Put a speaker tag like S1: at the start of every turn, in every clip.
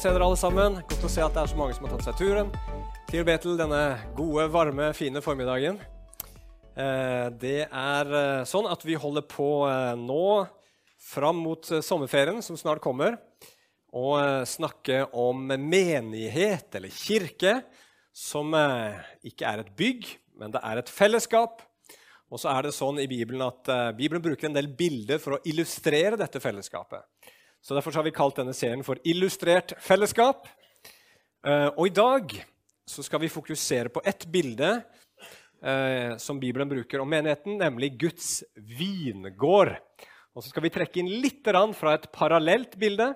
S1: Å se dere alle sammen. Godt å se at det er så mange som har tatt seg turen til Betel denne gode, varme, fine formiddagen. Eh, det er eh, sånn at vi holder på eh, nå fram mot sommerferien som snart kommer, å snakke om menighet eller kirke, som ikke er et bygg, men det er et fellesskap. Og så er det sånn i Bibelen at Bibelen bruker en del bilder for å illustrere dette fellesskapet. Så Derfor har vi kalt denne serien for Illustrert fellesskap. Og i dag så skal vi fokusere på ett bilde eh, som Bibelen bruker om menigheten, nemlig Guds vingård. Og så skal vi trekke inn litt fra et parallelt bilde,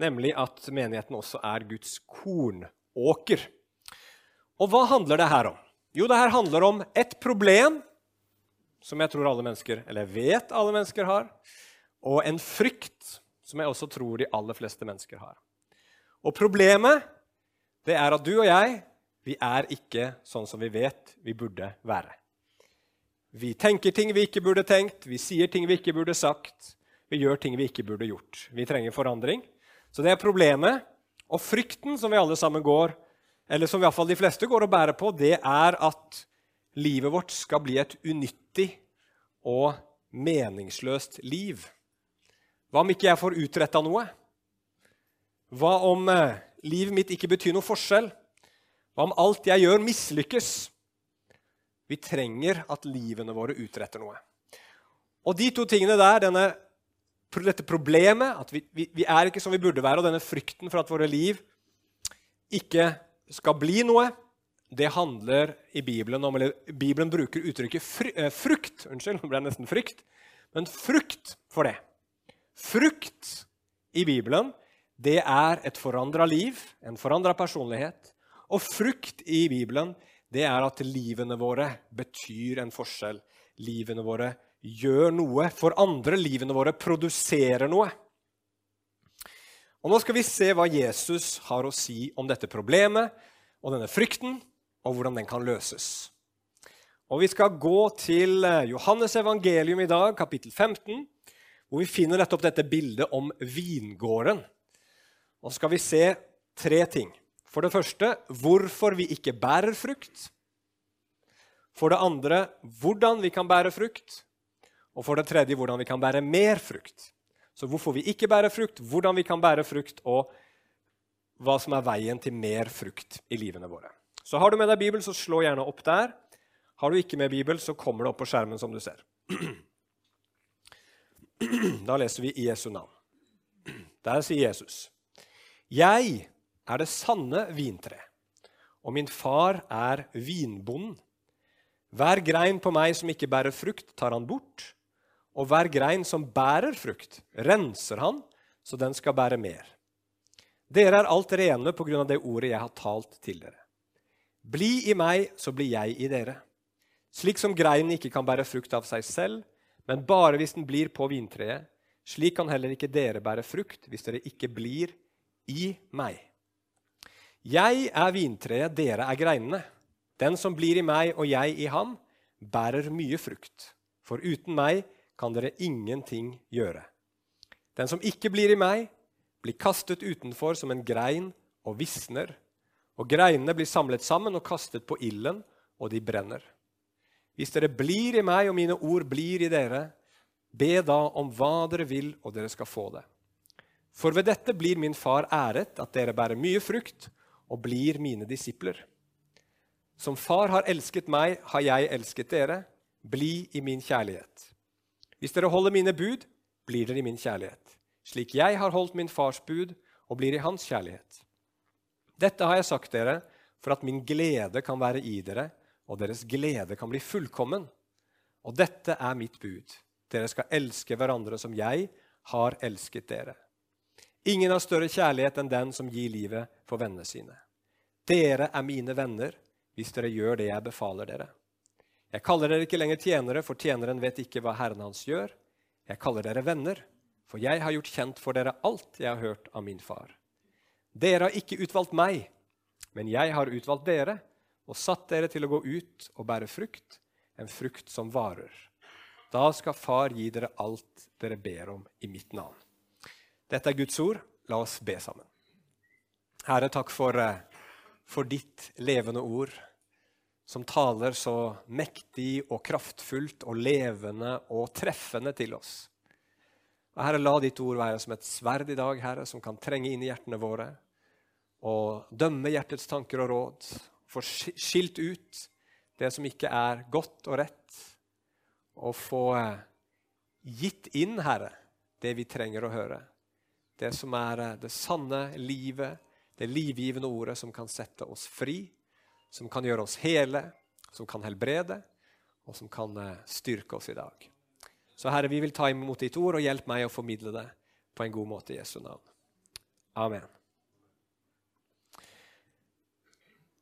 S1: nemlig at menigheten også er Guds kornåker. Og hva handler det her om? Jo, det her handler om et problem som jeg tror alle mennesker, eller vet alle mennesker har, og en frykt som jeg også tror de aller fleste mennesker har. Og problemet det er at du og jeg vi er ikke sånn som vi vet vi burde være. Vi tenker ting vi ikke burde tenkt, vi sier ting vi ikke burde sagt, vi gjør ting vi ikke burde gjort. Vi trenger forandring. Så det er problemet. Og frykten som vi alle sammen går, eller som i hvert fall de fleste går og bærer på, det er at livet vårt skal bli et unyttig og meningsløst liv. Hva om ikke jeg får utretta noe? Hva om eh, livet mitt ikke betyr noe forskjell? Hva om alt jeg gjør, mislykkes? Vi trenger at livene våre utretter noe. Og de to tingene der, denne, dette problemet, at vi, vi, vi, er ikke som vi burde være, og denne frykten for at våre liv ikke skal bli noe, det handler i Bibelen om eller Bibelen bruker uttrykket fr, eh, frukt. Unnskyld, det ble nesten frykt. Men frukt for det. Frukt i Bibelen, det er et forandra liv, en forandra personlighet, og frukt i Bibelen det er at livene våre betyr en forskjell. Livene våre gjør noe for andre. Livene våre produserer noe. Og Nå skal vi se hva Jesus har å si om dette problemet og denne frykten, og hvordan den kan løses. Og Vi skal gå til eh, Johannes evangelium i dag, kapittel 15, hvor vi finner nettopp dette bildet om vingården. Nå skal vi se tre ting. For det første hvorfor vi ikke bærer frukt. For det andre hvordan vi kan bære frukt. Og for det tredje hvordan vi kan bære mer frukt. Så hvorfor vi ikke bærer frukt, hvordan vi kan bære frukt, og hva som er veien til mer frukt i livene våre. Så Har du med deg Bibel, så slå gjerne opp der. Har du ikke med Bibel, så kommer det opp på skjermen, som du ser. Da leser vi i Jesu navn. Der sier Jesus.: Jeg er det sanne vintre, og min far er vinbonden. Hver grein på meg som ikke bærer frukt, tar han bort, og hver grein som bærer frukt, renser han, så den skal bære mer. Dere er alt rene på grunn av det ordet jeg har talt til dere. Bli i meg, så blir jeg i dere. Slik som greinen ikke kan bære frukt av seg selv, men bare hvis den blir på vintreet, slik kan heller ikke dere bære frukt hvis dere ikke blir i meg. Jeg er vintreet, dere er greinene. Den som blir i meg og jeg i ham, bærer mye frukt. For uten meg kan dere ingenting gjøre. Den som ikke blir i meg, blir kastet utenfor som en grein og visner. Og greinene blir samlet sammen og kastet på ilden, og de brenner. Hvis dere blir i meg og mine ord blir i dere, be da om hva dere vil, og dere skal få det. For ved dette blir min far æret, at dere bærer mye frukt, og blir mine disipler. Som far har elsket meg, har jeg elsket dere. Bli i min kjærlighet. Hvis dere holder mine bud, blir dere i min kjærlighet, slik jeg har holdt min fars bud og blir i hans kjærlighet. Dette har jeg sagt dere for at min glede kan være i dere, og deres glede kan bli fullkommen. Og dette er mitt bud. Dere skal elske hverandre som jeg har elsket dere. Ingen har større kjærlighet enn den som gir livet for vennene sine. Dere er mine venner hvis dere gjør det jeg befaler dere. Jeg kaller dere ikke lenger tjenere, for tjeneren vet ikke hva Herren hans gjør. Jeg kaller dere venner, for jeg har gjort kjent for dere alt jeg har hørt av min far. Dere har ikke utvalgt meg, men jeg har utvalgt dere og satt dere til å gå ut og bære frukt, en frukt som varer. Da skal Far gi dere alt dere ber om i mitt navn. Dette er Guds ord. La oss be sammen. Herre, takk for, eh, for ditt levende ord, som taler så mektig og kraftfullt og levende og treffende til oss. Og Herre, la ditt ord være som et sverd i dag, Herre, som kan trenge inn i hjertene våre og dømme hjertets tanker og råd. Få skilt ut det som ikke er godt og rett, og få eh, gitt inn, Herre, det vi trenger å høre. Det som er eh, det sanne livet, det livgivende ordet som kan sette oss fri, som kan gjøre oss hele, som kan helbrede, og som kan eh, styrke oss i dag. Så Herre, vi vil ta imot ditt ord, og hjelp meg å formidle det på en god måte i Jesu navn. Amen.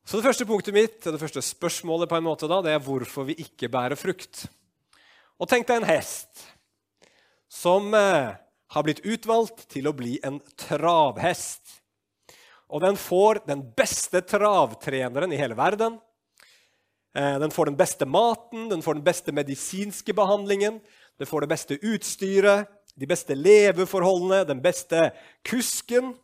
S1: Så Det første punktet mitt, det første spørsmålet på en måte da, det er hvorfor vi ikke bærer frukt. Og Tenk deg en hest som eh, har blitt utvalgt til å bli en travhest. Og den får den beste travtreneren i hele verden. Eh, den får den beste maten, den får den beste medisinske behandlingen, den får det beste utstyret, de beste leveforholdene, den beste kusken.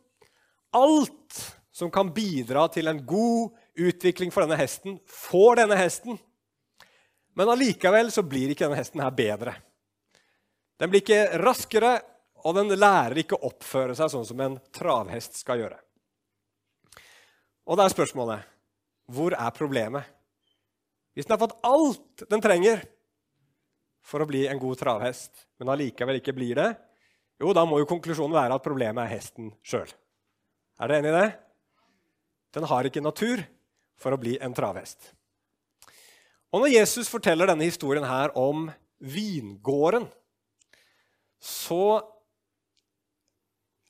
S1: Alt som kan bidra til en god utvikling for denne hesten, får denne hesten. Men allikevel så blir ikke denne hesten her bedre. Den blir ikke raskere, og den lærer ikke å oppføre seg sånn som en travhest skal gjøre. Og da er spørsmålet hvor er problemet? Hvis den har fått alt den trenger for å bli en god travhest, men allikevel ikke blir det, jo, da må jo konklusjonen være at problemet er hesten sjøl. Er dere enig i det? Den har ikke natur for å bli en travhest. Og Når Jesus forteller denne historien her om vingården, så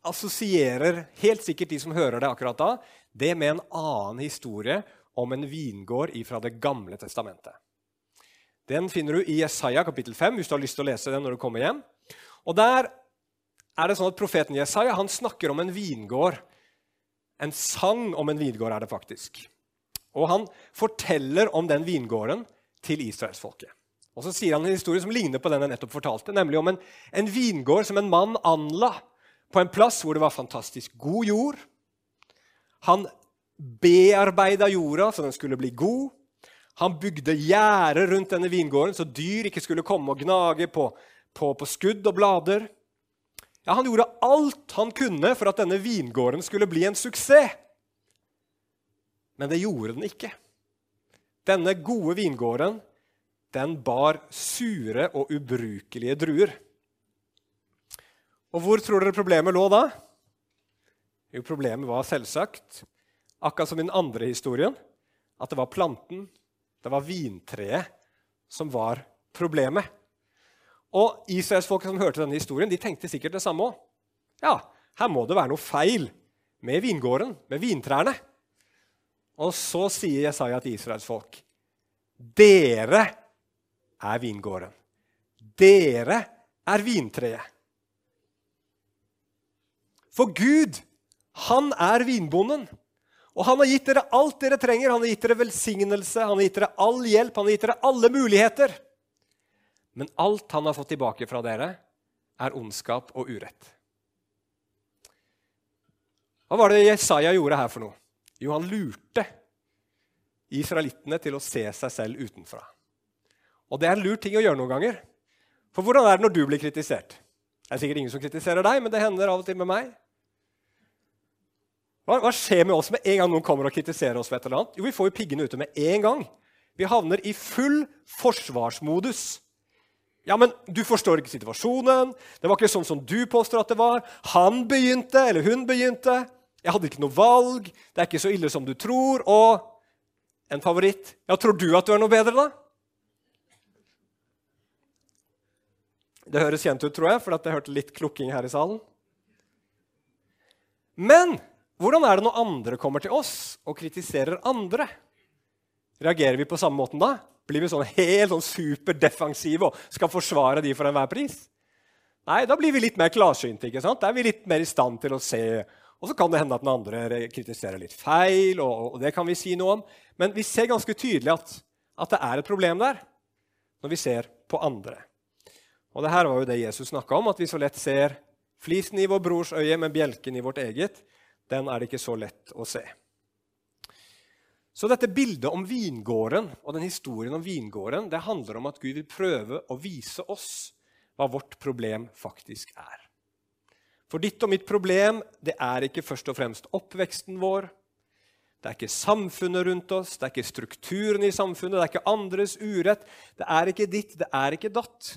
S1: assosierer helt sikkert de som hører det akkurat da, det med en annen historie om en vingård fra Det gamle testamentet. Den finner du i Jesaja kapittel 5 hvis du har lyst til å lese den når du kommer hjem. Og Der er det sånn at Profeten Jesaja han snakker om en vingård. En sang om en vingård er det faktisk. Og Han forteller om den vingården til israelsfolket. Og så sier han en historie som ligner på den jeg nettopp fortalte, nemlig om en, en vingård som en mann anla på en plass hvor det var fantastisk god jord. Han bearbeida jorda så den skulle bli god. Han bygde gjerder rundt denne vingården så dyr ikke skulle komme og gnage på, på, på skudd og blader. Ja, Han gjorde alt han kunne for at denne vingården skulle bli en suksess. Men det gjorde den ikke. Denne gode vingården den bar sure og ubrukelige druer. Og hvor tror dere problemet lå da? Jo, Problemet var selvsagt, akkurat som i den andre historien, at det var planten, det var vintreet, som var problemet. Og Israelsfolket som hørte denne historien, de tenkte sikkert det samme òg. Ja, her må det være noe feil med vingården, med vintrærne. Og så sier Jesaja til Israels folk, dere er vingården. Dere er vintreet. For Gud, han er vinbonden. Og han har gitt dere alt dere trenger. Han har gitt dere velsignelse, han har gitt dere all hjelp, han har gitt dere alle muligheter. Men alt han har fått tilbake fra dere, er ondskap og urett. Hva var det Jesaja gjorde her for noe? Jo, han lurte israelittene til å se seg selv utenfra. Og det er en lur ting å gjøre noen ganger. For hvordan er det når du blir kritisert? Det er sikkert ingen som kritiserer deg, men det hender av og til med meg. Hva, hva skjer med oss med en gang noen kommer og kritiserer oss? for et eller annet? Jo, Vi får jo piggene ute med en gang. Vi havner i full forsvarsmodus. Ja, men du forstår ikke situasjonen. Det var ikke sånn som du påstår at det var. Han begynte, eller hun begynte. Jeg hadde ikke noe valg. Det er ikke så ille som du tror. Og en favoritt Ja, tror du at du er noe bedre, da? Det høres kjent ut, tror jeg, for jeg hørte litt klukking her i salen. Men hvordan er det når andre kommer til oss og kritiserer andre? Reagerer vi på samme måten da? Blir vi sånn helt sånn superdefensive og skal forsvare de for enhver pris? Nei, da blir vi litt mer klarsynte. ikke sant? Da er vi litt mer i stand til å se og så kan det hende at den andre kritiserer litt feil, og, og, det kan vi si noe om. Men vi ser ganske tydelig at, at, det er et problem der når vi ser på andre. Og det her var jo det Jesus snakka om, at vi så lett ser flisen i vår brors øye, men bjelken i vårt eget. den er det ikke så lett å se. Så dette bildet om vingården og den historien om vingården det handler om at Gud vil prøve å vise oss hva vårt problem faktisk er. For ditt og mitt problem det er ikke først og fremst oppveksten vår. Det er ikke samfunnet rundt oss, det er ikke strukturen i samfunnet, det er ikke andres urett. Det er ikke ditt, det er ikke datt.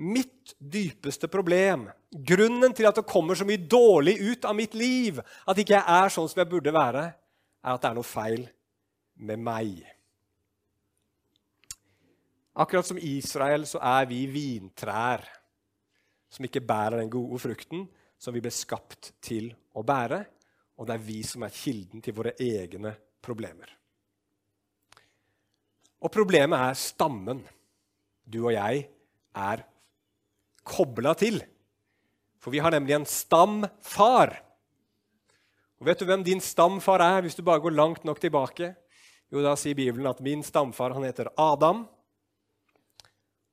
S1: Mitt dypeste problem, grunnen til at det kommer så mye dårlig ut av mitt liv, at ikke jeg er sånn som jeg burde være, er at det er noe feil med meg. Akkurat som Israel så er vi vintrær som ikke bærer den gode frukten som vi ble skapt til å bære. Og det er vi som er kilden til våre egne problemer. Og problemet er stammen du og jeg er kobla til. For vi har nemlig en stamfar. Og Vet du hvem din stamfar er, hvis du bare går langt nok tilbake? Jo, Da sier Bibelen at min stamfar han heter Adam.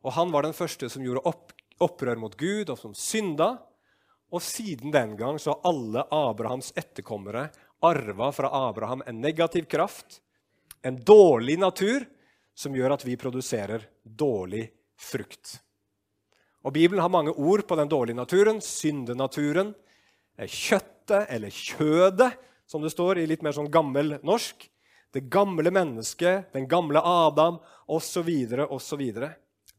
S1: Og Han var den første som gjorde opp, opprør mot Gud, og som synda. Og siden den gang så har alle Abrahams etterkommere arva fra Abraham en negativ kraft, en dårlig natur, som gjør at vi produserer dårlig frukt. Og Bibelen har mange ord på den dårlige naturen. Syndenaturen, kjøttet eller kjødet, som det står i litt mer sånn gammel norsk. Det gamle mennesket, den gamle Adam osv. osv.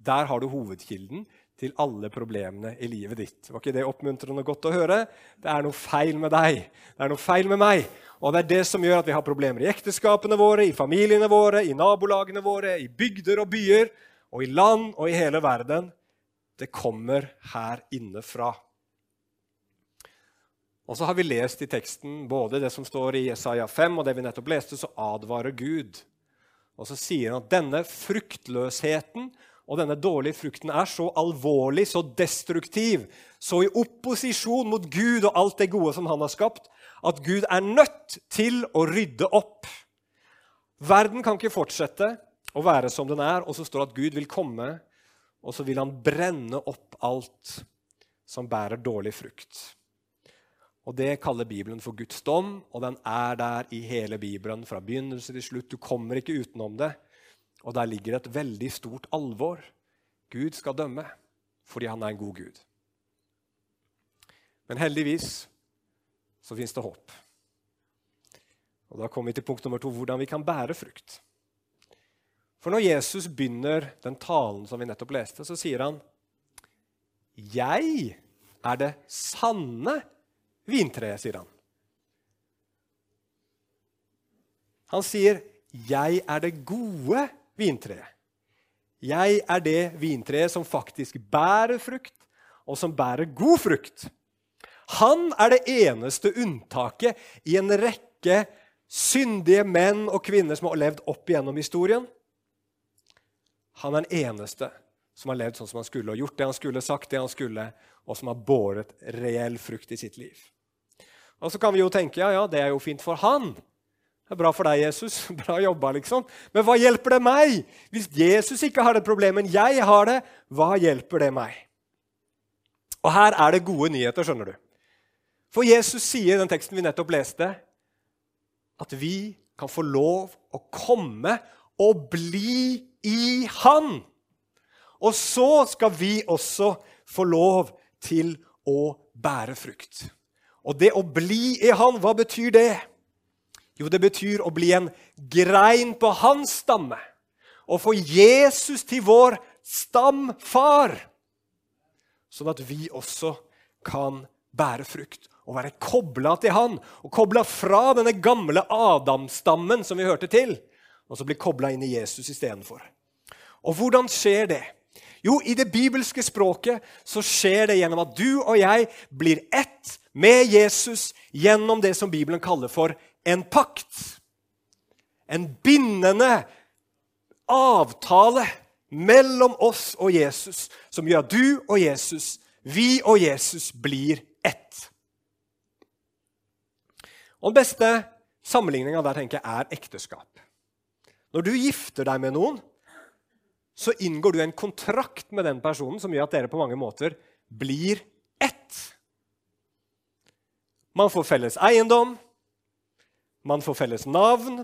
S1: Der har du hovedkilden til alle problemene i livet ditt. Var ikke det oppmuntrende godt å høre? Det er noe feil med deg. Det er noe feil med meg. Og det er det som gjør at vi har problemer i ekteskapene våre, i familiene våre, i nabolagene våre, i bygder og byer, og i land og i hele verden. Det kommer her inne fra. Og så har vi lest i teksten både det som står i Jesaja 5, og det vi nettopp leste, så advarer Gud. Og så sier han at denne fruktløsheten og denne dårlige frukten er så alvorlig, så destruktiv, så i opposisjon mot Gud og alt det gode som han har skapt, at Gud er nødt til å rydde opp. Verden kan ikke fortsette å være som den er, og så står det at Gud vil komme, og så vil han brenne opp alt som bærer dårlig frukt. Og Det kaller Bibelen for Guds dom, og den er der i hele Bibelen fra begynnelse til slutt. Du kommer ikke utenom det. Og der ligger et veldig stort alvor. Gud skal dømme fordi han er en god Gud. Men heldigvis så fins det håp. Og Da kommer vi til punkt nummer to hvordan vi kan bære frukt. For når Jesus begynner den talen som vi nettopp leste, så sier han Jeg er det sanne vintreet, sier han. Han sier 'Jeg er det gode vintreet'. Jeg er det vintreet som faktisk bærer frukt, og som bærer god frukt. Han er det eneste unntaket i en rekke syndige menn og kvinner som har levd opp igjennom historien. Han er den eneste som har levd sånn som han skulle, og gjort det han skulle, sagt det han skulle, og som har båret reell frukt i sitt liv. Og Så kan vi jo tenke ja, ja, det er jo fint for han. Det er bra for deg, Jesus. Bra jobba, liksom. Men hva hjelper det meg? Hvis Jesus ikke har det problemet, men jeg har det, hva hjelper det meg? Og her er det gode nyheter, skjønner du. For Jesus sier i den teksten vi nettopp leste, at vi kan få lov å komme og bli i Han. Og så skal vi også få lov til å bære frukt. Og det å bli i Han, hva betyr det? Jo, det betyr å bli en grein på hans stamme. Og få Jesus til vår stamfar. Sånn at vi også kan bære frukt og være kobla til han. Og kobla fra denne gamle Adam-stammen som vi hørte til, og så bli kobla inn i Jesus istedenfor. Og hvordan skjer det? Jo, i det bibelske språket så skjer det gjennom at du og jeg blir ett med Jesus gjennom det som Bibelen kaller for en pakt. En bindende avtale mellom oss og Jesus som gjør at du og Jesus, vi og Jesus, blir ett. Og Den beste sammenligninga der tenker jeg er ekteskap. Når du gifter deg med noen, så inngår du en kontrakt med den personen som gjør at dere på mange måter blir ett. Man får felles eiendom, Man får felles navn,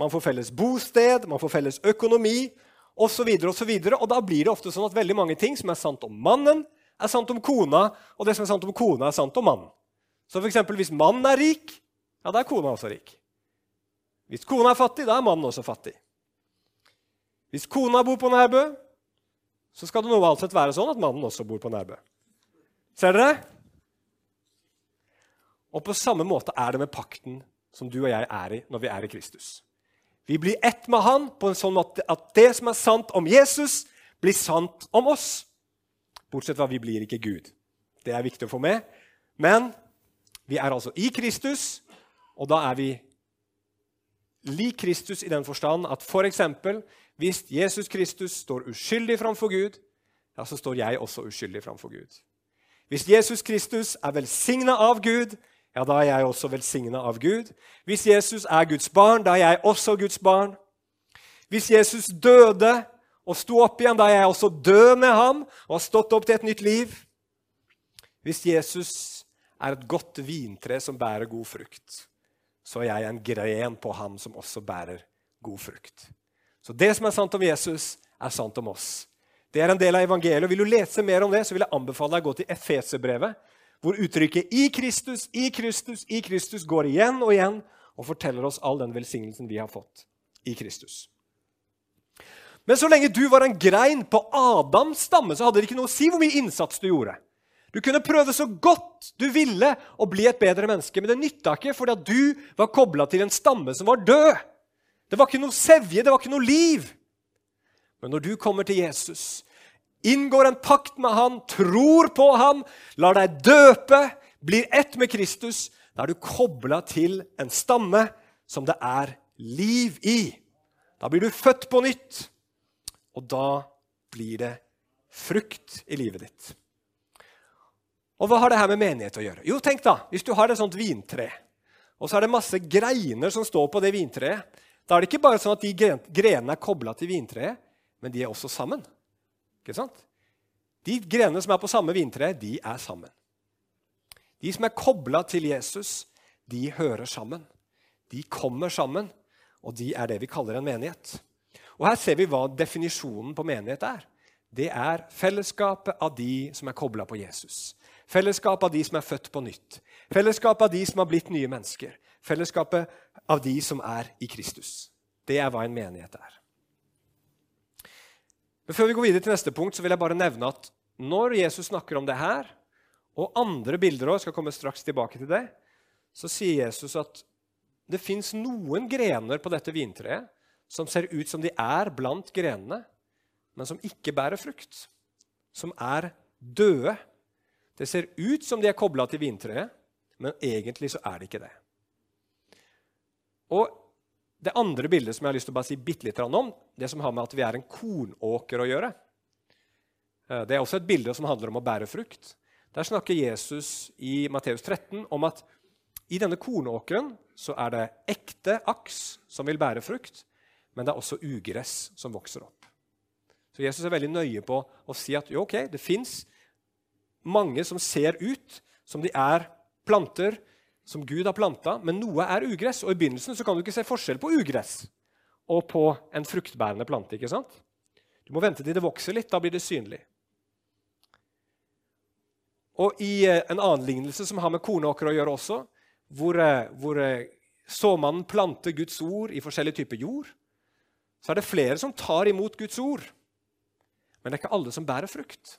S1: man får felles bosted, man får felles økonomi osv. Og, så videre, og, og da blir det ofte sånn at veldig mange ting som er sant om mannen, er sant om kona, og det som er sant om kona, er sant om mannen. Så for eksempel, hvis mannen er rik, ja, da er kona også rik. Hvis kona er fattig, da er mannen også fattig. Hvis kona bor på Nærbø, så skal det normalt sett være sånn at mannen også bor på Nærbø. Ser dere? Og på samme måte er det med pakten som du og jeg er i når vi er i Kristus. Vi blir ett med Han på en sånn måte at det som er sant om Jesus, blir sant om oss. Bortsett fra vi blir ikke Gud. Det er viktig å få med. Men vi er altså i Kristus, og da er vi lik Kristus i den forstand at f.eks. For hvis Jesus Kristus står uskyldig framfor Gud, ja, så står jeg også uskyldig framfor Gud. Hvis Jesus Kristus er velsigna av Gud, ja, da er jeg også velsigna av Gud. Hvis Jesus er Guds barn, da er jeg også Guds barn. Hvis Jesus døde og sto opp igjen, da er jeg også død med ham og har stått opp til et nytt liv. Hvis Jesus er et godt vintre som bærer god frukt, så er jeg en gren på ham som også bærer god frukt. Så det som er sant om Jesus, er sant om oss. Det er en del av evangeliet. Vil du lese mer om det, så vil jeg anbefale deg å gå til Efeserbrevet, hvor uttrykket 'i Kristus', 'i Kristus', 'i Kristus' går igjen og igjen og forteller oss all den velsignelsen vi har fått i Kristus. Men så lenge du var en grein på Adams stamme, så hadde det ikke noe å si hvor mye innsats du gjorde. Du kunne prøve så godt du ville å bli et bedre menneske, men det nytta ikke fordi at du var kobla til en stamme som var død. Det var ikke noe sevje, det var ikke noe liv. Men når du kommer til Jesus, inngår en pakt med han, tror på han, lar deg døpe, blir ett med Kristus, da er du kobla til en stamme som det er liv i. Da blir du født på nytt, og da blir det frukt i livet ditt. Og hva har det her med menighet å gjøre? Jo, tenk da, Hvis du har et sånt vintre, og så er det masse greiner som står på det vintreet, da er det ikke bare sånn at de grenene er kobla til vintreet, men de er også sammen. Ikke sant? De grenene som er på samme vintre, de er sammen. De som er kobla til Jesus, de hører sammen. De kommer sammen, og de er det vi kaller en menighet. Og Her ser vi hva definisjonen på menighet er. Det er fellesskapet av de som er kobla på Jesus. Fellesskapet av de som er født på nytt. Fellesskapet av de som har blitt nye mennesker. Fellesskapet av de som er i Kristus. Det er hva en menighet er. Men Før vi går videre til neste punkt, så vil jeg bare nevne at når Jesus snakker om det her, og andre bilder òg, skal komme straks tilbake til det, så sier Jesus at det fins noen grener på dette vintreet som ser ut som de er blant grenene, men som ikke bærer frukt. Som er døde. Det ser ut som de er kobla til vintreet, men egentlig så er det ikke det. Og det andre bildet som jeg har lyst til å bare si bitte litt om, det som har med at vi er en kornåker å gjøre. Eh, det er også et bilde som handler om å bære frukt. Der snakker Jesus i Matteus 13 om at i denne kornåkeren så er det ekte aks som vil bære frukt, men det er også ugress som vokser opp. Så Jesus er veldig nøye på å si at jo, ok, det fins mange som ser ut som de er planter som Gud har planta, men noe er ugress. Og I begynnelsen så kan du ikke se forskjell på ugress og på en fruktbærende plante. ikke sant? Du må vente til det vokser litt. Da blir det synlig. Og I eh, en annen lignelse som har med kornåkre å gjøre også, hvor, eh, hvor eh, såmannen planter Guds ord i forskjellige typer jord, så er det flere som tar imot Guds ord. Men det er ikke alle som bærer frukt.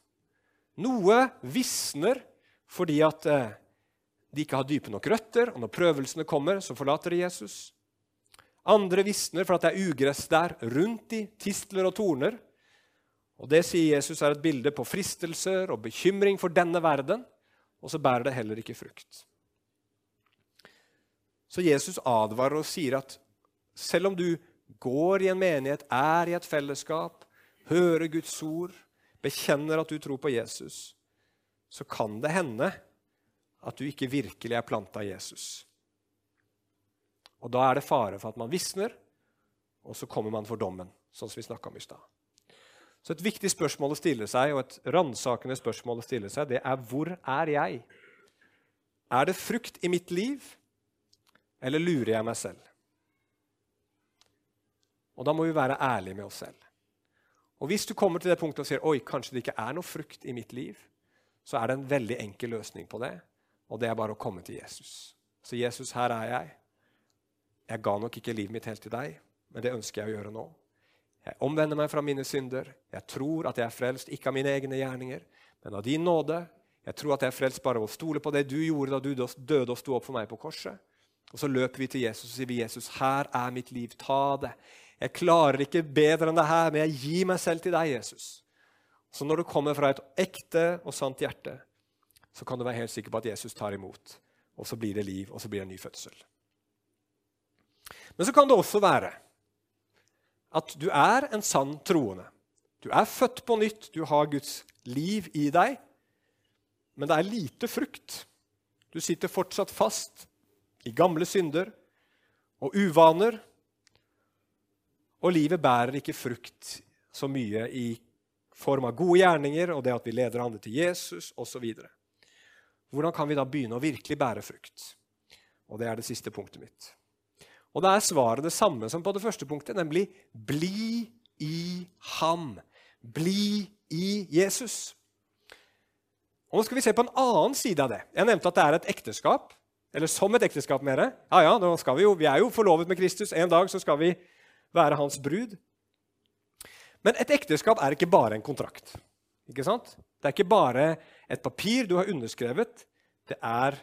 S1: Noe visner fordi at de ikke har dype nok røtter, og når prøvelsene kommer, så forlater de Jesus. Andre visner for at det er ugress der rundt de, tistler og torner. Og Det sier Jesus er et bilde på fristelser og bekymring for denne verden, og så bærer det heller ikke frukt. Så Jesus advarer og sier at selv om du går i en menighet, er i et fellesskap, hører Guds ord, bekjenner at du tror på Jesus, så kan det hende at du ikke virkelig er planta Jesus. Og Da er det fare for at man visner, og så kommer man for dommen, sånn som vi snakka om i stad. Så et viktig spørsmål å stille seg, og et ransakende spørsmål å stille seg, det er hvor er jeg? Er det frukt i mitt liv, Eller lurer jeg meg selv? Og da må vi være ærlige med oss selv. Og hvis du kommer til det punktet og sier oi, kanskje det ikke er noe frukt i mitt liv, så er det en veldig enkel løsning på det, og det er bare å komme til Jesus. Så Jesus, her er jeg. Jeg ga nok ikke livet mitt helt til deg, men det ønsker jeg å gjøre nå. Jeg omvender meg fra mine synder. Jeg tror at jeg er frelst, ikke av mine egne gjerninger, men av din nåde. Jeg tror at jeg er frelst bare av å stole på det du gjorde da du døde og sto opp for meg på korset. Og så løper vi til Jesus og sier vi, Jesus, her er mitt liv. Ta det. Jeg klarer ikke bedre enn det her, men jeg gir meg selv til deg, Jesus. Så når du kommer fra et ekte og sant hjerte, så kan du være helt sikker på at Jesus tar imot. Og så blir det liv, og så blir det en ny fødsel. Men så kan det også være at du er en sann troende. Du er født på nytt, du har Guds liv i deg, men det er lite frukt. Du sitter fortsatt fast i gamle synder og uvaner og livet bærer ikke frukt så mye i form av gode gjerninger og det at vi leder andre til Jesus osv. Hvordan kan vi da begynne å virkelig bære frukt? Og Det er det siste punktet mitt. Og Da er svaret det samme som på det første punktet, nemlig bli i ham. Bli i Jesus. Og Nå skal vi se på en annen side av det. Jeg nevnte at det er et ekteskap. Eller som et ekteskap med det. Ja, ja, nå skal Vi jo, vi er jo forlovet med Kristus. En dag så skal vi være hans brud. Men et ekteskap er ikke bare en kontrakt. Ikke sant? Det er ikke bare et papir du har underskrevet. Det er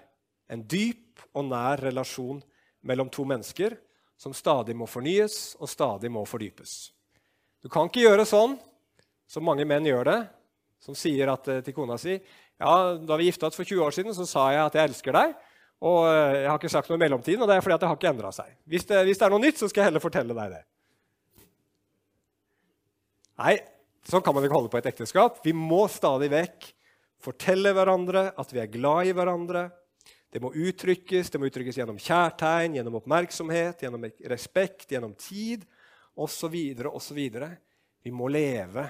S1: en dyp og nær relasjon mellom to mennesker som stadig må fornyes og stadig må fordypes. Du kan ikke gjøre sånn som mange menn gjør det, som sier at, eh, til kona si ja, Da vi gifta oss for 20 år siden, så sa jeg at jeg elsker deg. Og eh, jeg har ikke sagt noe i mellomtiden, og det er fordi at det har ikke endra seg. Hvis det, hvis det er noe nytt, så skal jeg heller fortelle deg det. Nei, sånn kan man ikke holde på et ekteskap. Vi må stadig vekk fortelle hverandre at vi er glad i hverandre. Det må uttrykkes, det må uttrykkes gjennom kjærtegn, gjennom oppmerksomhet, gjennom respekt, gjennom tid osv. osv. Vi må leve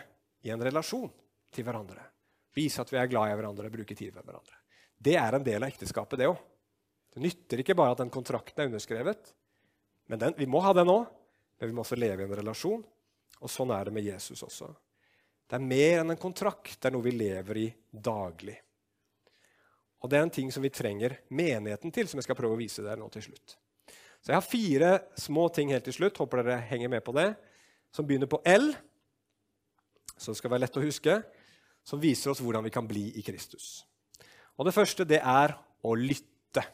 S1: i en relasjon til hverandre. Vise at vi er glad i hverandre, bruke tid med hverandre. Det er en del av ekteskapet, det òg. Det nytter ikke bare at den kontrakten er underskrevet. Men den, Vi må ha den òg, men vi må også leve i en relasjon og sånn er det med Jesus også. Det er mer enn en kontrakt, det er noe vi lever i daglig. Og det er en ting som vi trenger menigheten til, som jeg skal prøve å vise dere nå til slutt. Så jeg har fire små ting helt til slutt, håper dere henger med på det, som begynner på L, som skal være lett å huske, som viser oss hvordan vi kan bli i Kristus. Og Det første det er å lytte.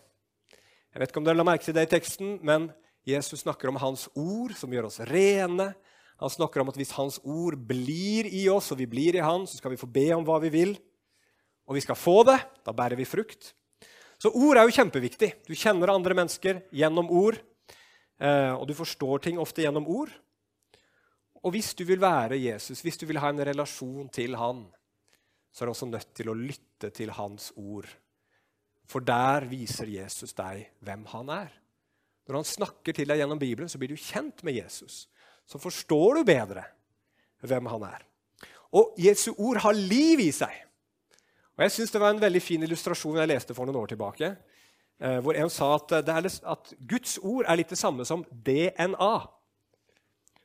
S1: Jeg vet ikke om dere la merke til det i teksten, men Jesus snakker om hans ord, som gjør oss rene, han snakker om at hvis Hans ord blir i oss, og vi blir i Han, så skal vi få be om hva vi vil. Og vi skal få det. Da bærer vi frukt. Så ord er jo kjempeviktig. Du kjenner andre mennesker gjennom ord. Eh, og du forstår ting ofte gjennom ord. Og hvis du vil være Jesus, hvis du vil ha en relasjon til Han, så er du også nødt til å lytte til Hans ord. For der viser Jesus deg hvem han er. Når han snakker til deg gjennom Bibelen, så blir du kjent med Jesus så forstår du bedre hvem han er. Og Jesu ord har liv i seg. Og jeg synes Det var en veldig fin illustrasjon jeg leste for noen år tilbake. Eh, hvor en sa at, er, at, Guds ord er litt det samme som DNA.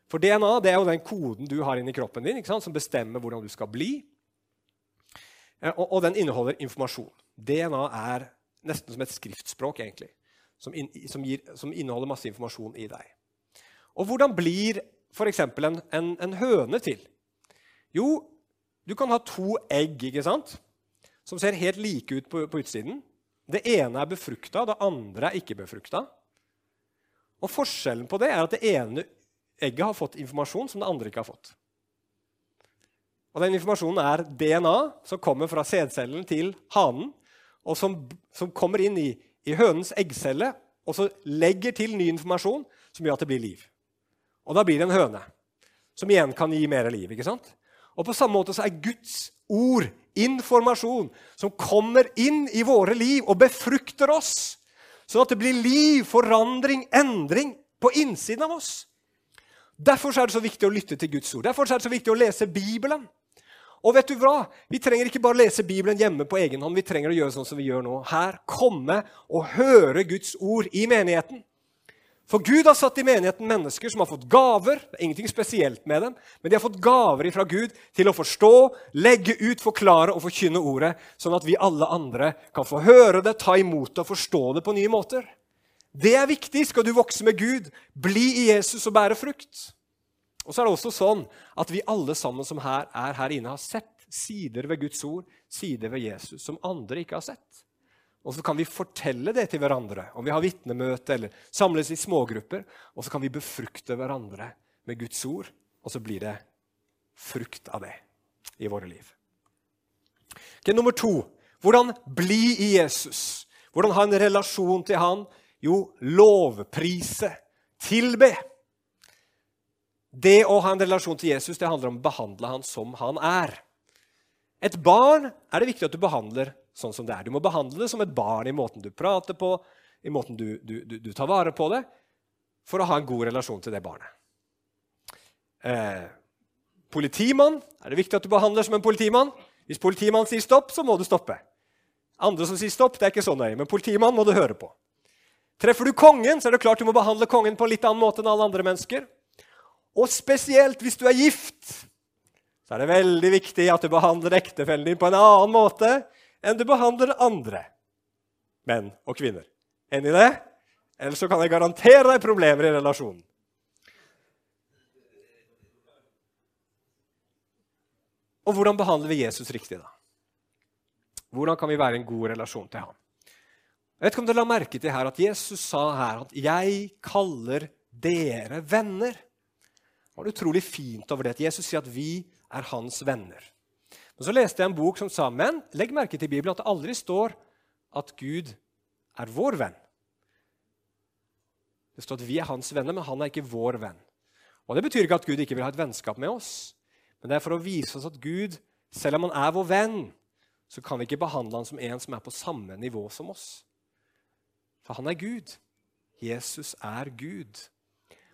S1: For DNA det er jo den koden du har inni kroppen din, som bestemmer hvordan du skal bli. Eh, og, og, den inneholder informasjon. DNA er nesten som et skriftspråk, egentlig, som, in, som, gir, som inneholder masse informasjon i deg. Og hvordan blir f.eks. En, en, en høne til? Jo, du kan ha to egg ikke sant? som ser helt like ut på, på utsiden. Det ene er befrukta, det andre er ikke befrukta. Og Forskjellen på det er at det ene egget har fått informasjon som det andre ikke har fått. Og Den informasjonen er DNA, som kommer fra sædcellen til hanen, og som, som kommer inn i, i hønens eggcelle, og så legger til ny informasjon som gjør at det blir liv. Og da blir det en høne, som igjen kan gi mer liv. ikke sant? Og På samme måte så er Guds ord informasjon som kommer inn i våre liv og befrukter oss, sånn at det blir liv, forandring, endring på innsiden av oss. Derfor er det så viktig å lytte til Guds ord. Derfor er det så viktig å lese Bibelen. Og vet du hva? Vi trenger ikke bare lese Bibelen hjemme på egen hånd. Vi trenger å gjøre sånn som vi gjør nå. Her komme og høre Guds ord i menigheten. For Gud har satt i menigheten mennesker som har fått gaver. Det er ingenting spesielt med dem, men de har fått gaver fra Gud til å forstå, legge ut, forklare og forkynne ordet, sånn at vi alle andre kan få høre det, ta imot det og forstå det på nye måter. Det er viktig. Skal du vokse med Gud, bli i Jesus og bære frukt. Og så er det også sånn at vi alle sammen som her, er her inne, har sett sider ved Guds ord, sider ved Jesus, som andre ikke har sett. Og så kan vi fortelle det til hverandre om vi har vitnemøte eller samles i smågrupper. Og så kan vi befrukte hverandre med Guds ord, og så blir det frukt av det i våre liv. Okay, nummer to hvordan bli i Jesus. Hvordan ha en relasjon til han? Jo, lovprise, tilbe. Det å ha en relasjon til Jesus det handler om å behandle han som han er. Et barn er det viktig at du behandler sånn som det er. Du må behandle det som et barn i måten du prater på, i måten du, du, du, du tar vare på det, for å ha en god relasjon til det barnet. Eh, politimann er det viktig at du behandler som en politimann. Hvis politimannen sier stopp, så må du stoppe. Andre som sier stopp, det er ikke så nøye, men politimann må du høre på. Treffer du kongen, så er det klart du må behandle kongen på en litt annen måte enn alle andre mennesker. Og spesielt hvis du er gift, så er det veldig viktig at du behandler ektefellen din på en annen måte enn du behandler andre menn og kvinner. Enig i det? Ellers så kan jeg garantere deg problemer i relasjonen. Og hvordan behandler vi Jesus riktig, da? Hvordan kan vi være i en god relasjon til ham? Jeg vet ikke om dere la merke til her at Jesus sa her at 'jeg kaller dere venner'. Det var utrolig fint over det at Jesus sier at vi er hans venner. Men så leste jeg en bok som sa men legg merke til Bibelen at det aldri står at Gud er vår venn. Det står at vi er hans venner, men han er ikke vår venn. Og Det betyr ikke at Gud ikke vil ha et vennskap med oss, men det er for å vise oss at Gud, selv om han er vår venn, så kan vi ikke behandle han som en som er på samme nivå som oss. For han er Gud. Jesus er Gud.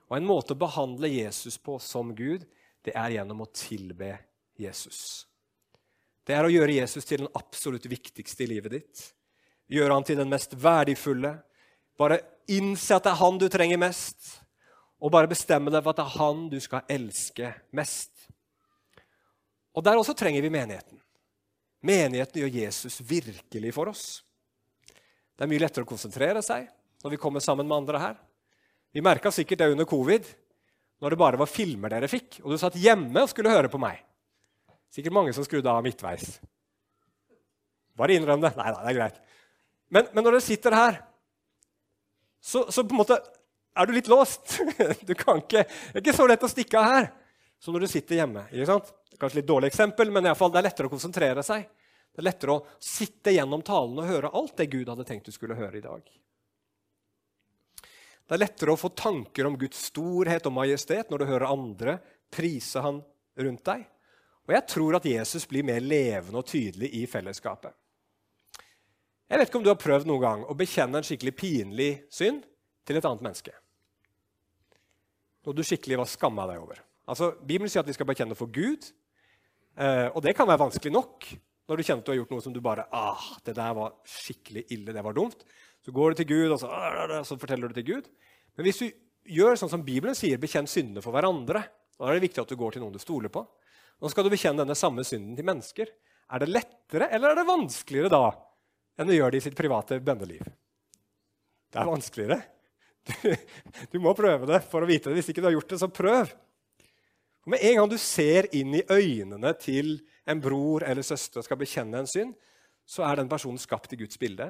S1: Og En måte å behandle Jesus på som Gud, det er gjennom å tilbe Jesus. Det er å gjøre Jesus til den absolutt viktigste i livet ditt. Gjøre han til den mest verdifulle. Bare innse at det er han du trenger mest, og bare bestemme deg for at det er han du skal elske mest. Og Der også trenger vi menigheten. Menigheten gjør Jesus virkelig for oss. Det er mye lettere å konsentrere seg når vi kommer sammen med andre her. Vi merka sikkert det under covid, når det bare var filmer dere fikk, og du satt hjemme og skulle høre på meg. Sikkert mange som skrudde av midtveis. Bare innrøm det. Nei da, det er greit. Men, men, når dere sitter her, så, så, på en måte er du litt låst. Du kan ikke, det er ikke så lett å stikke av her som når du sitter hjemme. ikke sant? Kanskje litt dårlig eksempel, men i fall, det er lettere å konsentrere seg. Det er lettere å sitte gjennom talen og høre alt det Gud hadde tenkt du skulle høre i dag. Det er lettere å få tanker om Guds storhet og majestet når du hører andre prise Han rundt deg. Og jeg tror at Jesus blir mer levende og tydelig i fellesskapet. Jeg vet ikke om du har prøvd noen gang å bekjenne en skikkelig pinlig synd til et annet menneske. Noe du skikkelig var skamma deg over. Altså, Bibelen sier at vi skal bekjenne for Gud, eh, og det kan være vanskelig nok når du kjenner at du har gjort noe som du bare ah, det der var skikkelig ille, det var dumt. Så går du til Gud, og så, ah, så forteller du til Gud. Men hvis du gjør sånn som Bibelen sier, bekjenn syndene for hverandre, da er det viktig at du går til noen du stoler på. Nå skal du bekjenne denne samme synden til mennesker. Er det lettere eller er det vanskeligere da enn å gjøre det i sitt private bønneliv? Det er vanskeligere. Du, du, må prøve det for å vite det. Hvis ikke du har gjort det, så prøv. Og Med en gang du ser inn i øynene til en bror eller søster og skal bekjenne en synd, så er den personen skapt i Guds bilde.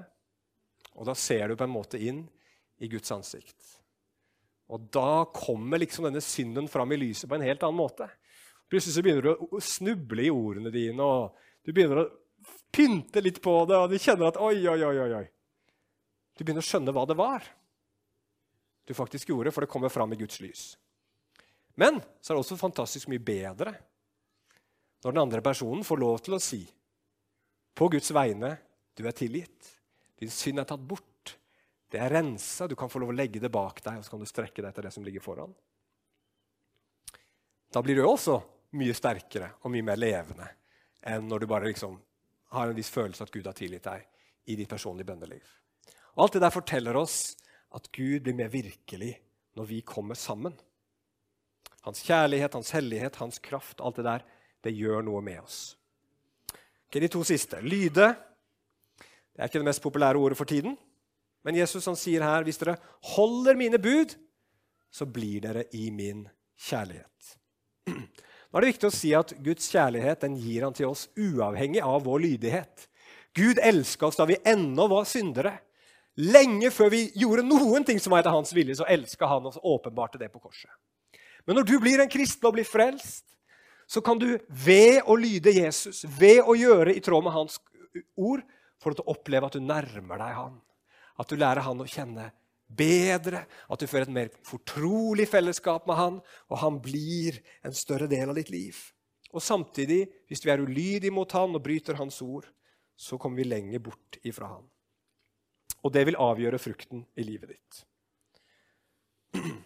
S1: Og da ser du på en måte inn i Guds ansikt. Og da kommer liksom denne synden fram i lyset på en helt annen måte. Plutselig så begynner du å snuble i ordene dine, og du begynner å pynte litt på det, og du kjenner at oi, oi, oi, oi. Du begynner å skjønne hva det var du faktisk gjorde, for det kommer fram i Guds lys. Men så er det også fantastisk mye bedre når den andre personen får lov til å si på Guds vegne du er tilgitt. Din synd er tatt bort. Det er rensa. Du kan få lov å legge det bak deg, og så kan du strekke deg etter det som ligger foran. Da blir du også mye sterkere og mye mer levende enn når du bare liksom har en viss følelse at Gud har tilgitt deg i ditt personlige bønneliv. Og Alt det der forteller oss at Gud blir mer virkelig når vi kommer sammen. Hans kjærlighet, hans hellighet, hans kraft, alt det der, det gjør noe med oss. Okay, de to siste. Lyde. Det er ikke det mest populære ordet for tiden. Men Jesus han sier her hvis dere holder mine bud, så blir dere i min kjærlighet. Nå er det viktig å si at Guds kjærlighet den gir han til oss uavhengig av vår lydighet. Gud elska oss da vi ennå var syndere. Lenge før vi gjorde noen ting som var etter hans vilje, så elska han oss åpenbart til det på korset. Men når du blir en kristen og blir frelst, så kan du ved å lyde Jesus, ved å gjøre i tråd med hans ord, få å oppleve at du nærmer deg han. At du lærer han å kjenne bedre, at du får et mer fortrolig fellesskap med han, og han blir en større del av ditt liv. Og samtidig, hvis vi er ulydige mot han og bryter hans ord, så kommer vi lenger bort ifra han. Og det vil avgjøre frukten i livet ditt.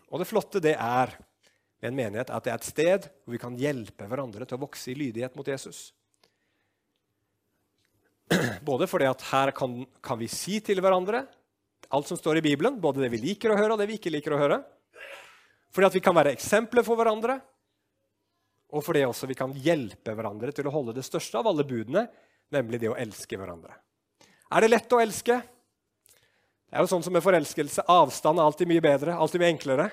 S1: Og det flotte det er med en menighet at det er et sted hvor vi kan hjelpe hverandre til å vokse i lydighet mot Jesus. Både fordi at her kan, kan vi si til hverandre alt som står i Bibelen, både det vi liker å høre, og det vi ikke liker å høre. Fordi at vi kan være eksempler for hverandre, og fordi også vi kan hjelpe hverandre til å holde det største av alle budene, nemlig det å elske hverandre. Er det lett å elske? Det er jo sånn som med forelskelse. Avstand er alltid mye bedre, alltid mye enklere.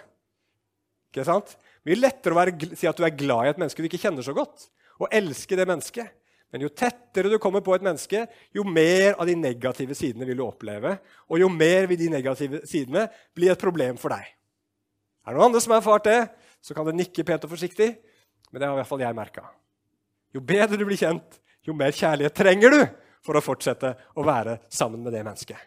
S1: Ikke sant? Mye lettere å være, si at du er glad i et menneske du ikke kjenner så godt, og elske det mennesket. Men jo tettere du kommer på et menneske, jo mer av de negative sidene vil du oppleve. Og jo mer vil de negative sidene bli et problem for deg. Er det noen andre som har erfart det, så kan det nikke pent og forsiktig. Men det har i hvert fall jeg merka. Jo bedre du blir kjent, jo mer kjærlighet trenger du for å fortsette å være sammen med det mennesket.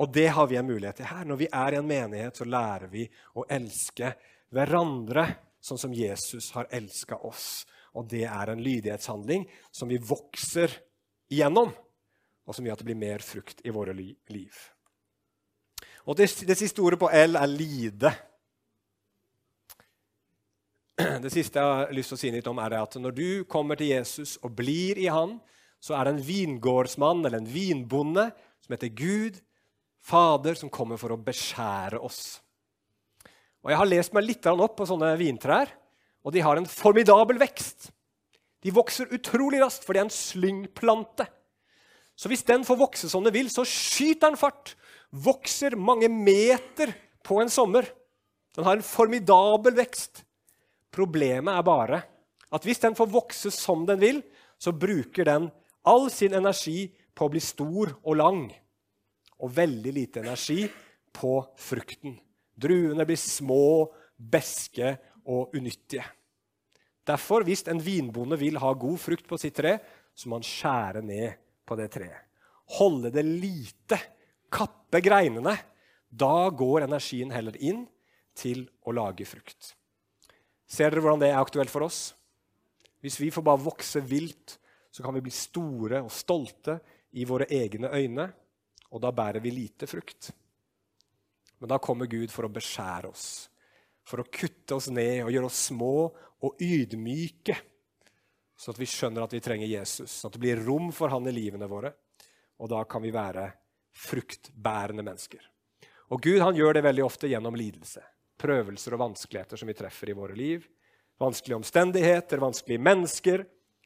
S1: Og det har vi en mulighet til her. Når vi er i en menighet, så lærer vi å elske hverandre sånn som Jesus har elska oss. Og det er en lydighetshandling som vi vokser igjennom, og som gjør at det blir mer frukt i våre liv. Og det, det siste ordet på L er lide. Det siste jeg har lyst til å si litt om, er at når du kommer til Jesus og blir i han, så er det en vingårdsmann eller en vinbonde som heter Gud, Fader, som kommer for å beskjære oss. Og Jeg har lest meg litt opp på sånne vintrær. Og de har en formidabel vekst. De vokser utrolig raskt, for det er en slyngplante. Så hvis den får vokse som den vil, så skyter den fart. Vokser mange meter på en sommer. Den har en formidabel vekst. Problemet er bare at hvis den får vokse som den vil, så bruker den all sin energi på å bli stor og lang. Og veldig lite energi på frukten. Druene blir små, beske og unyttige. Derfor, hvis en vinbonde vil ha god frukt på sitt tre, så må han skjære ned på det treet. Holde det lite, kappe greinene. Da går energien heller inn til å lage frukt. Ser dere hvordan det er aktuelt for oss? Hvis vi får bare vokse vilt, så kan vi bli store og stolte i våre egne øyne, og da bærer vi lite frukt. Men da kommer Gud for å beskjære oss for å kutte oss ned og gjøre oss små og ydmyke, sånn at vi skjønner at vi trenger Jesus, sånn at det blir rom for han i livene våre. Og da kan vi være fruktbærende mennesker. Og Gud han gjør det veldig ofte gjennom lidelse. Prøvelser og vanskeligheter som vi treffer i våre liv. Vanskelige omstendigheter, vanskelige mennesker,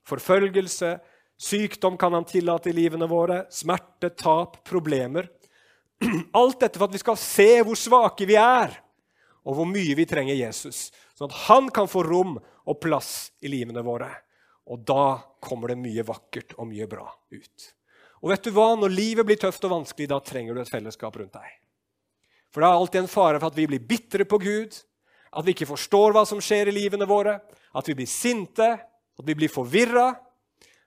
S1: forfølgelse. Sykdom kan han tillate i livene våre. Smerte, tap, problemer. Alt dette for at vi skal se hvor svake vi er og hvor mye vi trenger Jesus, sånn at han kan få rom og plass i livene våre. Og da kommer det mye vakkert og mye bra ut. Og vet du hva? Når livet blir tøft og vanskelig, da trenger du et fellesskap rundt deg. For det er alltid en fare for at vi blir bitre på Gud, at vi ikke forstår hva som skjer i livene våre, at vi blir sinte, at vi blir forvirra.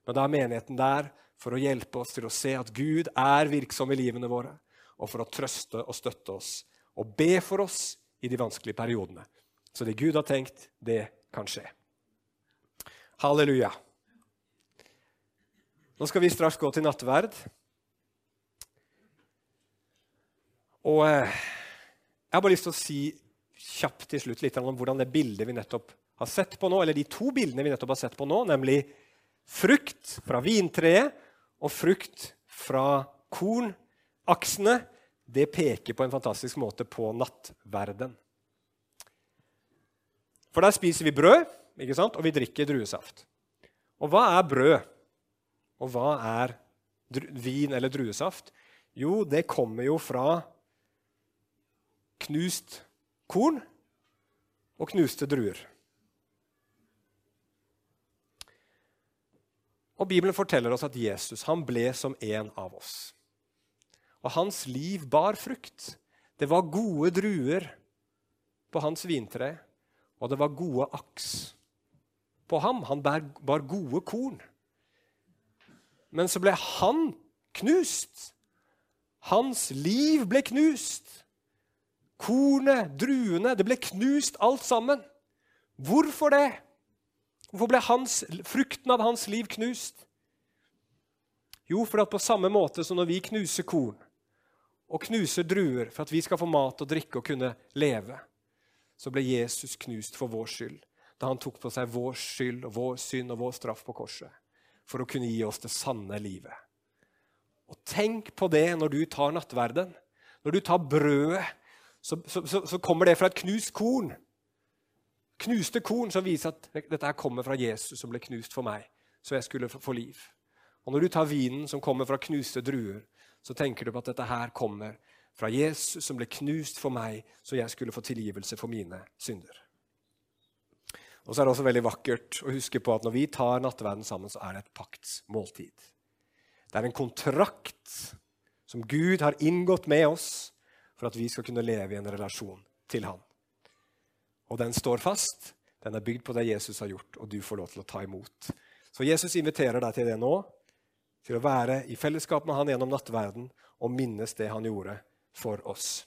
S1: Men da er menigheten der for å hjelpe oss til å se at Gud er virksom i livene våre, og for å trøste og støtte oss og be for oss i de vanskelige periodene. Så det Gud har tenkt, det kan skje. Halleluja. Nå skal vi straks gå til nattverd. Og eh, jeg har bare lyst til å si kjapt til slutt litt om hvordan det bildet vi nettopp har sett på nå, eller de to bildene vi nettopp har sett på nå, nemlig frukt fra vintreet og frukt fra kornaksene, det peker på en fantastisk måte på nattverden. For der spiser vi brød, ikke sant? og vi drikker druesaft. Og hva er brød? Og hva er vin eller druesaft? Jo, det kommer jo fra knust korn og knuste druer. Og Bibelen forteller oss at Jesus han ble som en av oss. Og hans liv bar frukt. Det var gode druer på hans vintre, og det var gode aks på ham. Han bar, gode korn. Men så ble han knust. Hans liv ble knust. Kornet, druene, det ble knust alt sammen. Hvorfor det? Hvorfor ble hans, frukten av hans liv knust? Jo, for at på samme måte som når vi knuser korn og knuser druer for at vi skal få mat og drikke og kunne leve, så ble Jesus knust for vår skyld da han tok på seg vår skyld og vår synd og vår straff på korset for å kunne gi oss det sanne livet. Og Tenk på det når du tar nattverden. Når du tar brødet, så, så, så, kommer det fra et knust korn. Knuste korn som viser at dette kommer fra Jesus, som ble knust for meg, så jeg skulle få liv. Og Når du tar vinen som kommer fra knuste druer, så tenker du på at dette her kommer fra Jesus, som ble knust for meg, så jeg skulle få tilgivelse for mine synder. Og så er det også veldig vakkert å huske på at når vi tar nattverden sammen, så er det et paktsmåltid. Det er en kontrakt som Gud har inngått med oss for at vi skal kunne leve i en relasjon til Han. Og den står fast. Den er bygd på det Jesus har gjort, og du får lov til å ta imot. Så Jesus inviterer deg til det nå, til å være i fellesskap med Han gjennom nattverden og minnes det Han gjorde for oss.